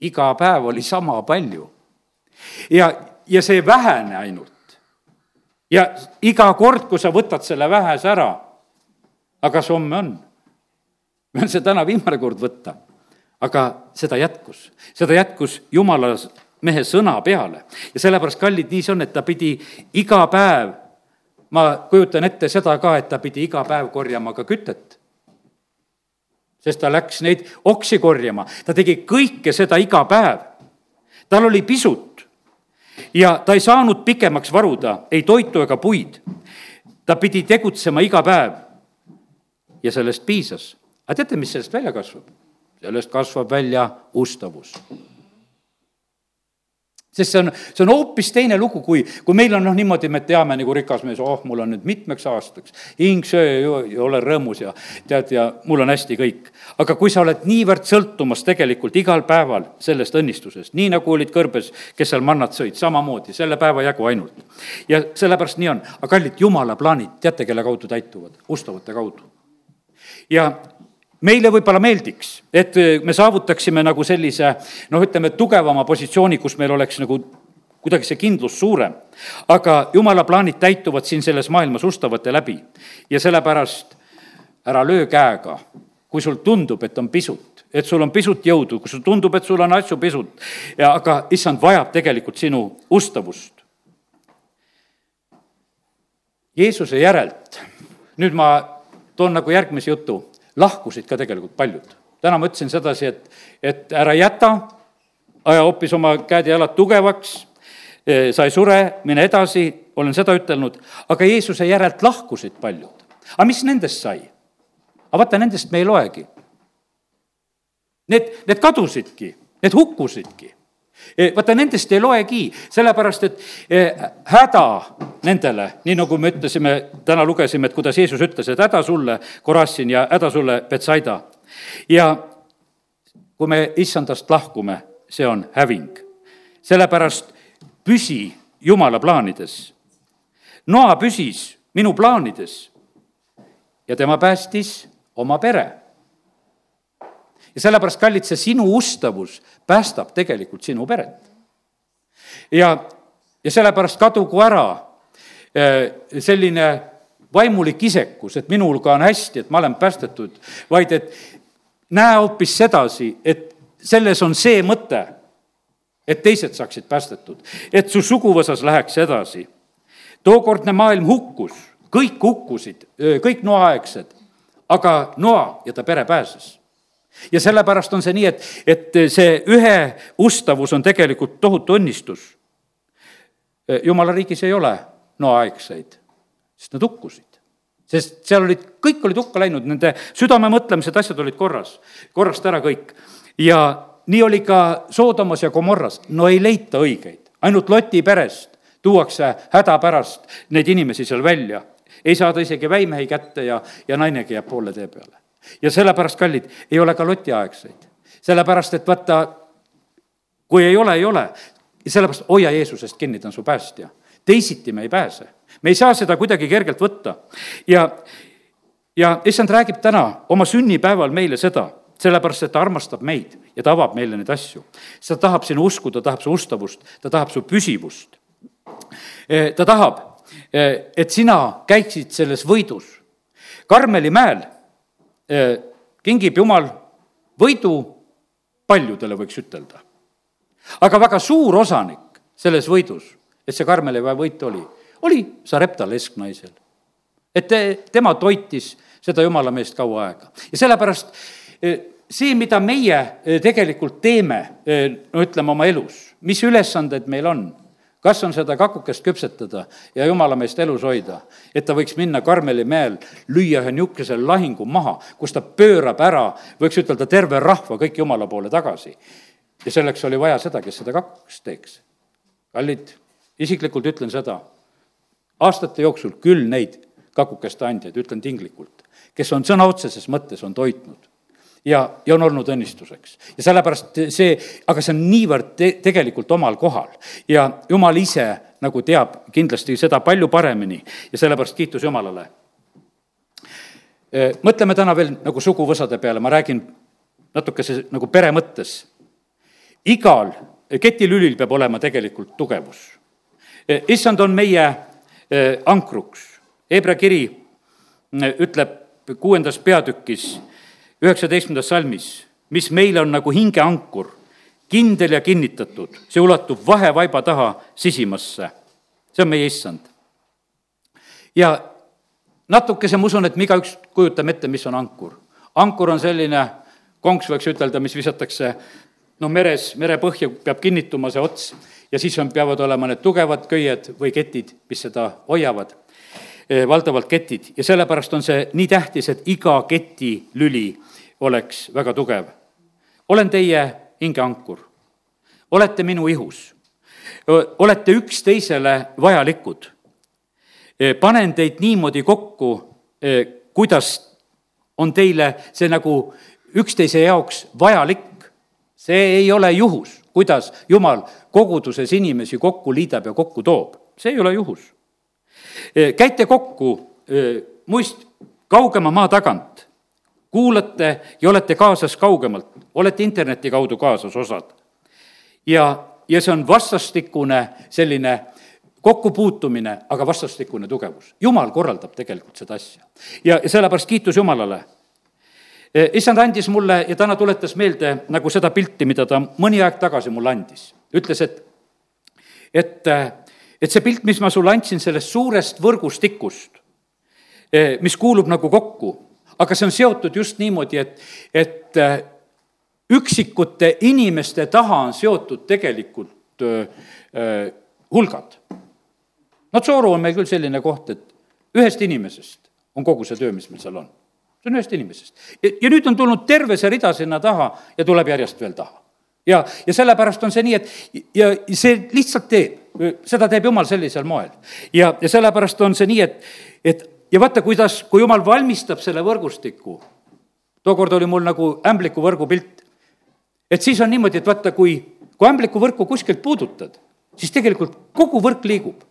S1: iga päev oli sama palju. ja, ja see ei vähene ainult. ja iga kord, kui sa võtad selle vähese ära, aga kas homme on? meil on see täna viimane kord võtta, aga seda jätkus, seda jätkus jumala mehe sõna peale. ja sellepärast, kallid, nii see on, et ta pidi iga päev, ma kujutan ette seda ka, et ta pidi iga päev korjama ka kütet. sest ta läks neid oksi korjama, ta tegi kõike seda iga päev. tal oli pisut ja ta ei saanud pikemaks varuda ei toitu ega puid. ta pidi tegutsema iga päev ja sellest piisas. aga teate, mis sellest välja kasvab? sellest kasvab välja ustavus sest see on, see on hoopis teine lugu, kui, kui meil on noh, niimoodi, me teame nagu rikas mees, oh, mul on nüüd mitmeks aastaks hing, söö ja, ja ole rõõmus ja tead, ja mul on hästi kõik. aga kui sa oled niivõrd sõltumas tegelikult igal päeval sellest õnnistusest, nii nagu olid kõrbes, kes seal mannat sõid, samamoodi, selle päeva jagu ainult. ja sellepärast nii on, aga kallid, jumala plaanid, teate, kelle kaudu täituvad? ustavate kaudu. ja meile võib-olla meeldiks, et äh, me saavutaksime nagu sellise noh, ütleme, tugevama positsiooni, kus meil oleks nagu kuidagi see kindlus suurem. aga jumala plaanid täituvad siin selles maailmas ustavate läbi ja sellepärast ära löö käega, kui sul tundub, et on pisut, et sul on pisut jõudu, kui sul tundub, et sul on asju pisut, ja aga issand vajab tegelikult sinu ustavust. Jeesuse järelt, nüüd ma toon nagu järgmise jutu lahkusid ka tegelikult paljud. täna ma ütlesin sedasi, et, et ära jäta, aja hoopis oma käed ja jalad tugevaks, e, sa ei sure, mine edasi, olen seda ütelnud, aga Jeesuse järelt lahkusid paljud. aga mis nendest sai? aga vaata, nendest me ei loegi. Need, need kadusidki, need hukkusidki vaata, nendest ei loegi, sellepärast et eh, häda nendele, nii nagu me ütlesime, täna lugesime, et kuidas Jeesus ütles, et häda sulle, Korassin, ja häda sulle, Betsaida. ja kui me issandast lahkume, see on häving. sellepärast püsi Jumala plaanides. Noa püsis minu plaanides ja tema päästis oma pere ja sellepärast, kallid, see sinu ustavus päästab tegelikult sinu peret. ja, ja sellepärast kadugu ära eh, selline vaimulik isekus, et minuga on hästi, et ma olen päästetud, vaid et näe hoopis sedasi, et selles on see mõte, et teised saaksid päästetud, et su suguvõsas läheks edasi. tookordne maailm hukkus, kõik hukkusid, kõik noaaegsed, aga Noa ja ta pere pääses ja sellepärast on see nii, et, et see ühe ustavus on tegelikult tohutu õnnistus. jumala riigis ei ole noaaegseid, sest nad hukkusid. sest seal olid, kõik olid hukka läinud, nende südame mõtlemised, asjad olid korras, korrast ära kõik. ja, nii oli ka Soodomas ja Gomorras, no ei leita õigeid, ainult Loti perest tuuakse häda pärast neid inimesi seal välja. ei saada isegi väimehi kätte ja, ja nainegi jääb poole tee peale. Ja sellepärast, kallid, ei ole ka Loti aegseid. sellepärast, et vaata, kui ei ole, ei ole. sellepärast hoia Jeesusest kinni, ta on su päästja. teisiti me ei pääse. me ei saa seda kuidagi kergelt võtta. ja, ja issand räägib täna oma sünnipäeval meile seda sellepärast, et ta armastab meid ja ta avab meile neid asju. ta tahab sinu usku, ta tahab su ustavust, ta tahab su püsivust. E, ta tahab, e, et sina käiksid selles võidus. Karmeli mäel kingib Jumal võidu paljudele, võiks ütelda. aga väga suur osanik selles võidus, et see Karmeli väe võit oli, oli Sarepta lesknaisel. et te, tema toitis seda jumala meest kaua aega ja sellepärast see, mida meie tegelikult teeme, no ütleme oma elus, mis ülesanded meil on, kas on seda kakukest küpsetada ja jumala meest elus hoida, et ta võiks minna Karmeli mäel, lüüa ühe niisuguse lahingu maha, kus ta pöörab ära, võiks ütelda, terve rahva kõik jumala poole tagasi. ja selleks oli vaja seda, kes seda kakukest teeks. kallid, isiklikult ütlen seda, aastate jooksul küll neid kakukeste andjaid, ütlen tinglikult, kes on sõna otseses mõttes, on toitnud ja, ja on olnud õnnistuseks. ja sellepärast see, aga see on niivõrd te, tegelikult omal kohal ja jumal ise nagu teab kindlasti seda palju paremini ja sellepärast kiitus Jumalale. mõtleme täna veel nagu suguvõsade peale, ma räägin natukese nagu pere mõttes. igal ketilülil peab olema tegelikult tugevus. issand on meie ankruks. Hebra kiri ütleb kuuendas peatükis üheksateistkümnendas salmis, mis meile on nagu hingeankur, kindel ja kinnitatud, see ulatub vahevaiba taha sisimasse. see on meie issand. ja natukese ma usun, et me igaüks kujutame ette, mis on ankur. ankur on selline konks, võiks ütelda, mis visatakse noh, meres, merepõhja peab kinnituma see ots ja siis on, peavad olema need tugevad köied või ketid, mis seda hoiavad valdavalt ketid ja sellepärast on see nii tähtis, et iga ketilüli oleks väga tugev. olen teie hingeankur, olete minu ihus, olete üksteisele vajalikud. Eh, panen teid niimoodi kokku, eh, kuidas on teile see nagu üksteise jaoks vajalik. see ei ole juhus, kuidas Jumal koguduses inimesi kokku liidab ja kokku toob, see ei ole juhus käite kokku muist kaugema maa tagant, kuulate ja olete kaasas kaugemalt, olete interneti kaudu kaasas osad. ja, ja see on vastastikune selline kokkupuutumine, aga vastastikune tugevus. jumal korraldab tegelikult seda asja. ja, sellepärast kiitus Jumalale. issand andis mulle ja täna tuletas meelde nagu seda pilti, mida ta mõni aeg tagasi mulle andis. ütles, et, et et see pilt, mis ma sulle andsin sellest suurest võrgustikust, eh, mis kuulub nagu kokku, aga see on seotud just niimoodi, et, et eh, üksikute inimeste taha on seotud tegelikult äh, hulgad. no Tsooru on meil küll selline koht, et ühest inimesest on kogu see töö, mis meil seal on. see on ühest inimesest. ja nüüd on tulnud terve see rida sinna taha ja tuleb järjest veel taha ja, ja sellepärast on see nii, et ja see lihtsalt teeb, seda teeb Jumal sellisel moel. ja, ja sellepärast on see nii, et, et ja vaata, kuidas, kui Jumal valmistab selle võrgustiku, tookord oli mul nagu ämbliku võrgu pilt, et siis on niimoodi, et vaata, kui, kui ämbliku võrku kuskilt puudutad, siis tegelikult kogu võrk liigub.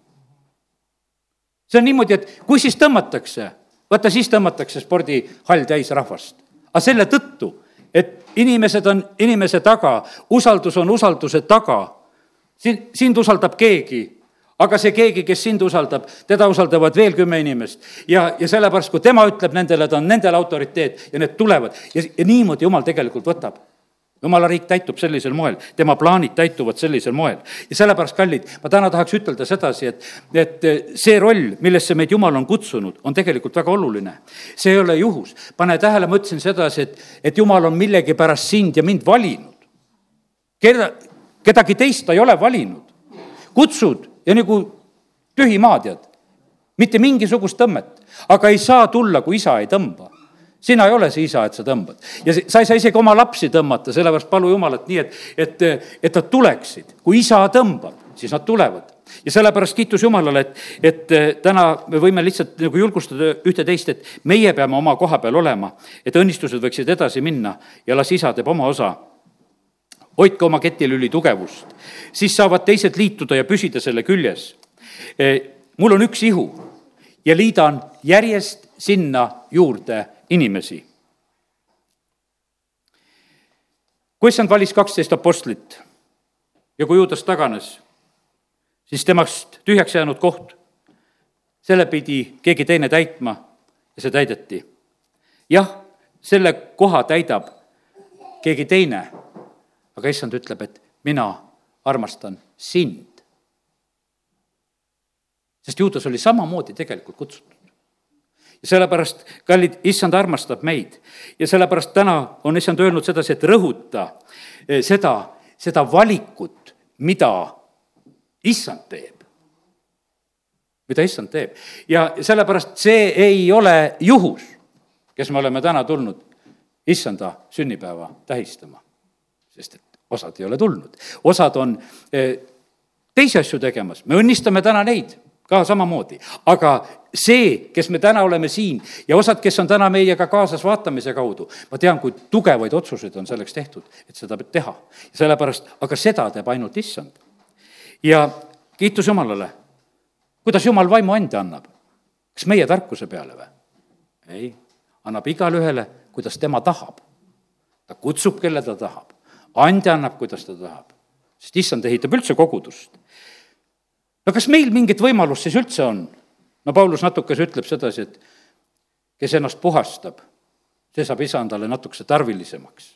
S1: see on niimoodi, et kui siis tõmmatakse, vaata siis tõmmatakse spordihall täis rahvast. aga selle tõttu et inimesed on inimese taga, usaldus on usalduse taga. sind, sind usaldab keegi, aga see keegi, kes sind usaldab, teda usaldavad veel kümme inimest. ja, ja sellepärast, kui tema ütleb nendele, ta on nendel autoriteet ja need tulevad ja, ja niimoodi jumal tegelikult võtab jumala riik täitub sellisel moel, tema plaanid täituvad sellisel moel. ja sellepärast, kallid, ma täna tahaks ütelda sedasi, et, et see roll, millesse meid Jumal on kutsunud, on tegelikult väga oluline. see ei ole juhus. pane tähele, ma ütlesin sedasi, et, et Jumal on millegipärast sind ja mind valinud. keda, kedagi teist ta ei ole valinud. kutsud ja nagu tühi maa, tead. mitte mingisugust tõmmet, aga ei saa tulla, kui isa ei tõmba sina ei ole see isa, et sa tõmbad. ja sa ei saa isegi oma lapsi tõmmata, sellepärast palu Jumalat nii, et, et, et nad tuleksid. kui isa tõmbab, siis nad tulevad. ja sellepärast kiitus Jumalale, et, et täna me võime lihtsalt nagu julgustada ühte-teist, et meie peame oma koha peal olema, et õnnistused võiksid edasi minna ja las isa teeb oma osa hoidke oma ketilüli tugevust, siis saavad teised liituda ja püsida selle küljes. mul on üks ihu ja liidan järjest sinna juurde inimesi. kui issand valis kaksteist apostlit ja kui Juudas taganes, siis temast tühjaks jäänud koht, selle pidi keegi teine täitma ja see täideti. jah, selle koha täidab keegi teine, aga issand ütleb, et mina armastan sind. sest Juudas oli samamoodi tegelikult kutsutud ja sellepärast, kallid, issand armastab meid. Ja sellepärast täna on issand öelnud sedasi, et rõhuta eh, seda, seda valikut, mida issand teeb. mida issand teeb. Ja sellepärast see ei ole juhus, kes me oleme täna tulnud issanda sünnipäeva tähistama. sest et osad ei ole tulnud, osad on eh, teisi asju tegemas, me õnnistame täna neid ka samamoodi, aga see, kes me täna oleme siin ja osad, kes on täna meiega kaasas vaatamise kaudu, ma tean, kui tugevaid otsuseid on selleks tehtud, et seda teha. sellepärast, aga seda teeb ainult issand. ja kiitus Jumalale. kuidas Jumal vaimu anda annab? kas meie tarkuse peale või? ei, annab igale ühele, kuidas tema tahab. ta kutsub, kelle ta tahab. ande annab, kuidas ta tahab. sest issand ehitab üldse kogudust no kas meil mingit võimalust siis üldse on? No Paulus natukese ütleb sedasi, et kes ennast puhastab, see saab isandale natukese tarvilisemaks.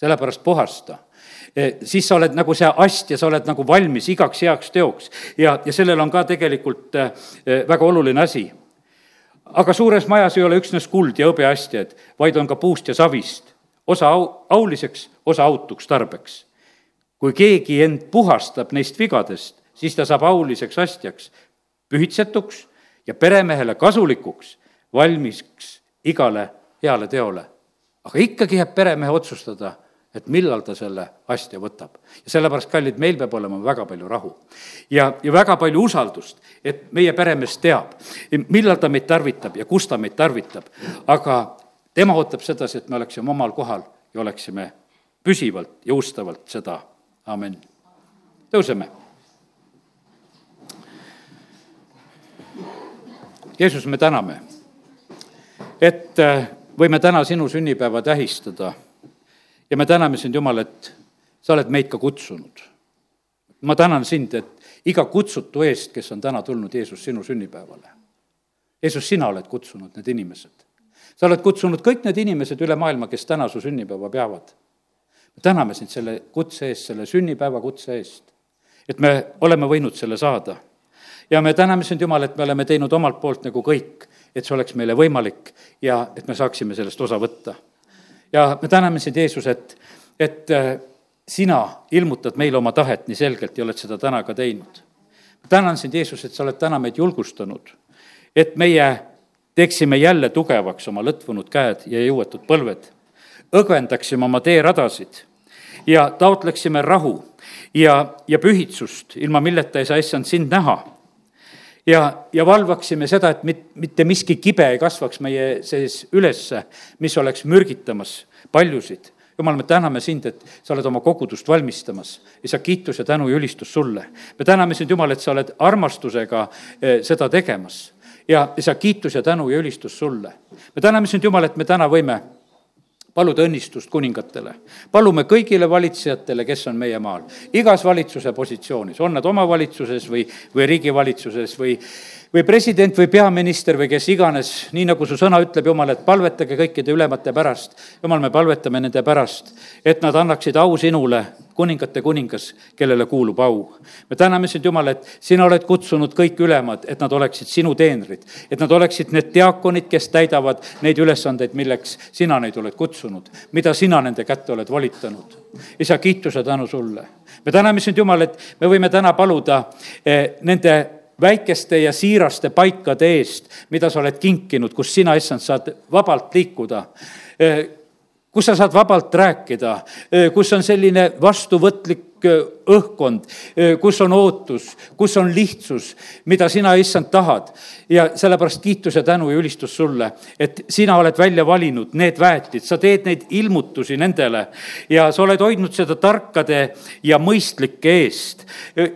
S1: sellepärast puhasta. E, siis sa oled nagu see ast ja sa oled nagu valmis igaks heaks teoks ja, ja sellel on ka tegelikult e, e, väga oluline asi. aga suures majas ei ole üksnes kuld ja hõbeastjad, vaid on ka puust ja savist, osa au, auliseks, osa autuks tarbeks. kui keegi end puhastab neist vigadest, siis ta saab auliseks astjaks, pühitsetuks ja peremehele kasulikuks, valmiks igale heale teole. aga ikkagi jääb peremehe otsustada, et millal ta selle astja võtab. ja sellepärast, kallid, meil peab olema väga palju rahu. ja, ja väga palju usaldust, et meie peremees teab, millal ta meid tarvitab ja kus ta meid tarvitab. aga tema ootab sedasi, et me oleksime omal kohal ja oleksime püsivalt ja ustavalt seda, amin. tõuseme Jeesus, me täname, et äh, võime täna sinu sünnipäeva tähistada ja me täname sind, Jumal, et sa oled meid ka kutsunud. ma tänan sind, et iga kutsutu eest, kes on täna tulnud, Jeesus, sinu sünnipäevale. Jeesus, sina oled kutsunud need inimesed. sa oled kutsunud kõik need inimesed üle maailma, kes täna su sünnipäeva peavad. me täname sind selle kutse eest, selle sünnipäeva kutse eest, et me oleme võinud selle saada ja me täname sind, Jumal, et me oleme teinud omalt poolt nagu kõik, et see oleks meile võimalik ja et me saaksime sellest osa võtta. ja me täname sind, Jeesus, et, et äh, sina ilmutad meile oma tahet nii selgelt ja oled seda täna ka teinud. tänan sind, Jeesus, et sa oled täna meid julgustanud, et meie teeksime jälle tugevaks oma lõtvunud käed ja jõuetud põlved, õgvendaksime oma teeradasid ja taotleksime rahu ja, ja pühitsust, ilma milleta ei saa issand sind näha ja, ja valvaksime seda, et mit, mitte miski kibe ei kasvaks meie sees ülesse, mis oleks mürgitamas paljusid. jumal, me täname sind, et sa oled oma kogudust valmistamas. isa, kiitus ja tänu ja ülistus sulle. me täname sind, Jumal, et sa oled armastusega eh, seda tegemas. ja isa, kiitus ja tänu ja ülistus sulle. me täname sind, Jumal, et me täna võime paluda õnnistust kuningatele. palume kõigile valitsejatele, kes on meie maal, igas valitsuse positsioonis, on nad omavalitsuses või, või riigivalitsuses või või president või peaminister või kes iganes, nii nagu su sõna ütleb, Jumal, et palvetage kõikide ülemate pärast. Jumal, me palvetame nende pärast, et nad annaksid au sinule, kuningate kuningas, kellele kuulub au. me täname sind, Jumal, et sina oled kutsunud kõik ülemad, et nad oleksid sinu teenrid, et nad oleksid need diaakonid, kes täidavad neid ülesandeid, milleks sina neid oled kutsunud, mida sina nende kätte oled volitanud. isa, kiituse tänu sulle. me täname sind, Jumal, et me võime täna paluda eh, nende väikeste ja siiraste paikade eest, mida sa oled kinkinud, kus sina, issand, saad vabalt liikuda kus sa saad vabalt rääkida, kus on selline vastuvõtlik õhkkond, kus on ootus, kus on lihtsus, mida sina, issand, tahad. ja sellepärast kiitus ja tänu ja ülistus sulle, et sina oled välja valinud need väetid, sa teed neid ilmutusi nendele ja sa oled hoidnud seda tarkade ja mõistlike eest.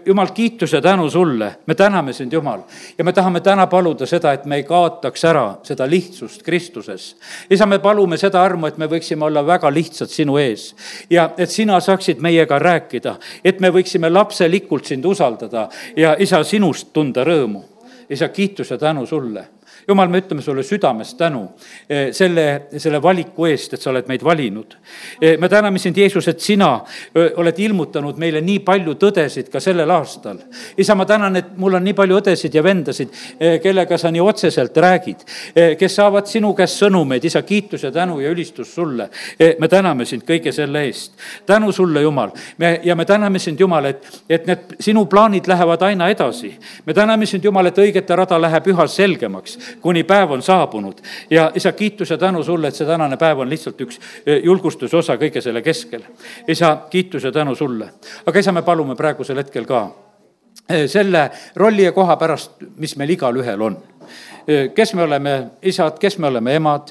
S1: jumal, kiitus ja tänu sulle, me täname sind, Jumal, ja me tahame täna paluda seda, et me ei kaotaks ära seda lihtsust Kristuses. isa, me palume seda armu, et me võiksime olla väga lihtsad sinu ees ja et sina saaksid meiega rääkida et me võiksime lapselikult sind usaldada ja isa, sinust tunda rõõmu. isa, kiitus ja tänu sulle jumal, me ütleme sulle südamest tänu eh, selle, selle valiku eest, et sa oled meid valinud. Eh, me täname sind, Jeesus, et sina eh, oled ilmutanud meile nii palju tõdesid ka sellel aastal. isa, ma tänan, et mul on nii palju õdesid ja vendasid, kellega sa nii otseselt räägid, kes saavad sinu käest sõnumeid, isa, kiitus ja tänu ja ülistus sulle. me täname sind kõige selle eest. tänu sulle, Jumal. me, ja me täname sind, Jumal, et, et need sinu plaanid lähevad aina edasi. me täname sind, Jumal, et õigete rada läheb üha selgemaks kuni päev on saabunud. ja isa, kiitus ja tänu sulle, et see tänane päev on lihtsalt üks e, julgustuse osa kõige selle keskel. isa, kiitus ja tänu sulle. aga isa, me palume praegusel hetkel ka e, selle rolli ja koha pärast, mis meil igalühel on kes me oleme isad, kes me oleme emad,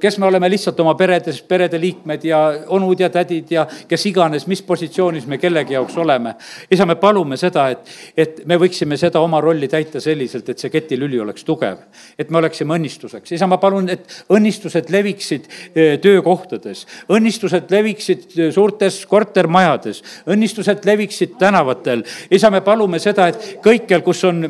S1: kes me oleme lihtsalt oma peredes, perede liikmed ja onud ja tädid ja kes iganes, mis positsioonis me kellegi jaoks oleme. isa, me palume seda, et, et me võiksime seda oma rolli täita selliselt, et see ketilüli oleks tugev. et me oleksime õnnistuseks. isa, ma palun, et õnnistused leviksid töökohtades, õnnistused leviksid suurtes kortermajades, õnnistused leviksid tänavatel. isa, me palume seda, et kõikjal, kus on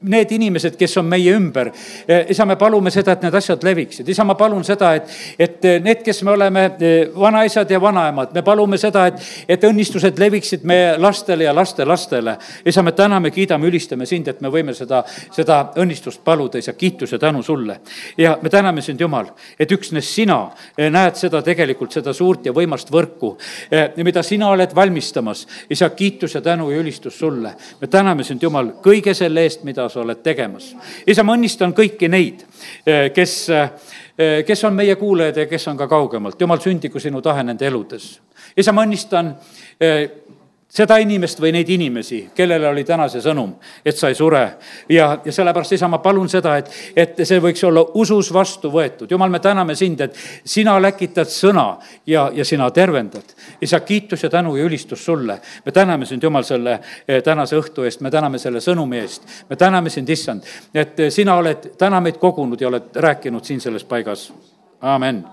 S1: need inimesed, kes on meie ümber. Eh, isa, me palume seda, et need asjad leviksid. isa, ma palun seda, et, et eh, need, kes me oleme eh, vanaisad ja vanaemad, me palume seda, et, et õnnistused leviksid meie lastele ja lastelastele. isa, me täname, kiidame, ülistame sind, et me võime seda, seda õnnistust paluda, isa, kiitus ja tänu sulle. ja me täname sind, Jumal, et üksnes sina näed seda tegelikult, seda suurt ja võimast võrku, mida sina oled valmistamas. isa, kiitus ja tänu ja ülistus sulle. me täname sind, Jumal, kõige selle eest, mida sa oled tegemas. isa, ma õnnistan kõiki neid, eh, kes, eh, kes on meie kuulajad ja kes on ka kaugemalt. jumal, sündigu sinu tahe nende eludes. isa, ma õnnistan eh, seda inimest või neid inimesi, kellele oli täna see sõnum, et sa ei sure. ja, ja sellepärast, isa, ma palun seda, et, et see võiks olla usus vastu võetud. jumal, me täname sind, et sina läkitad sõna ja, ja sina tervendad. isa, kiitus ja tänu ja ülistus sulle. me täname sind, Jumal, selle eh, tänase õhtu eest, me täname selle sõnumi eest. me täname sind, issand, et sina oled täna meid kogunud ja oled rääkinud siin selles paigas. amen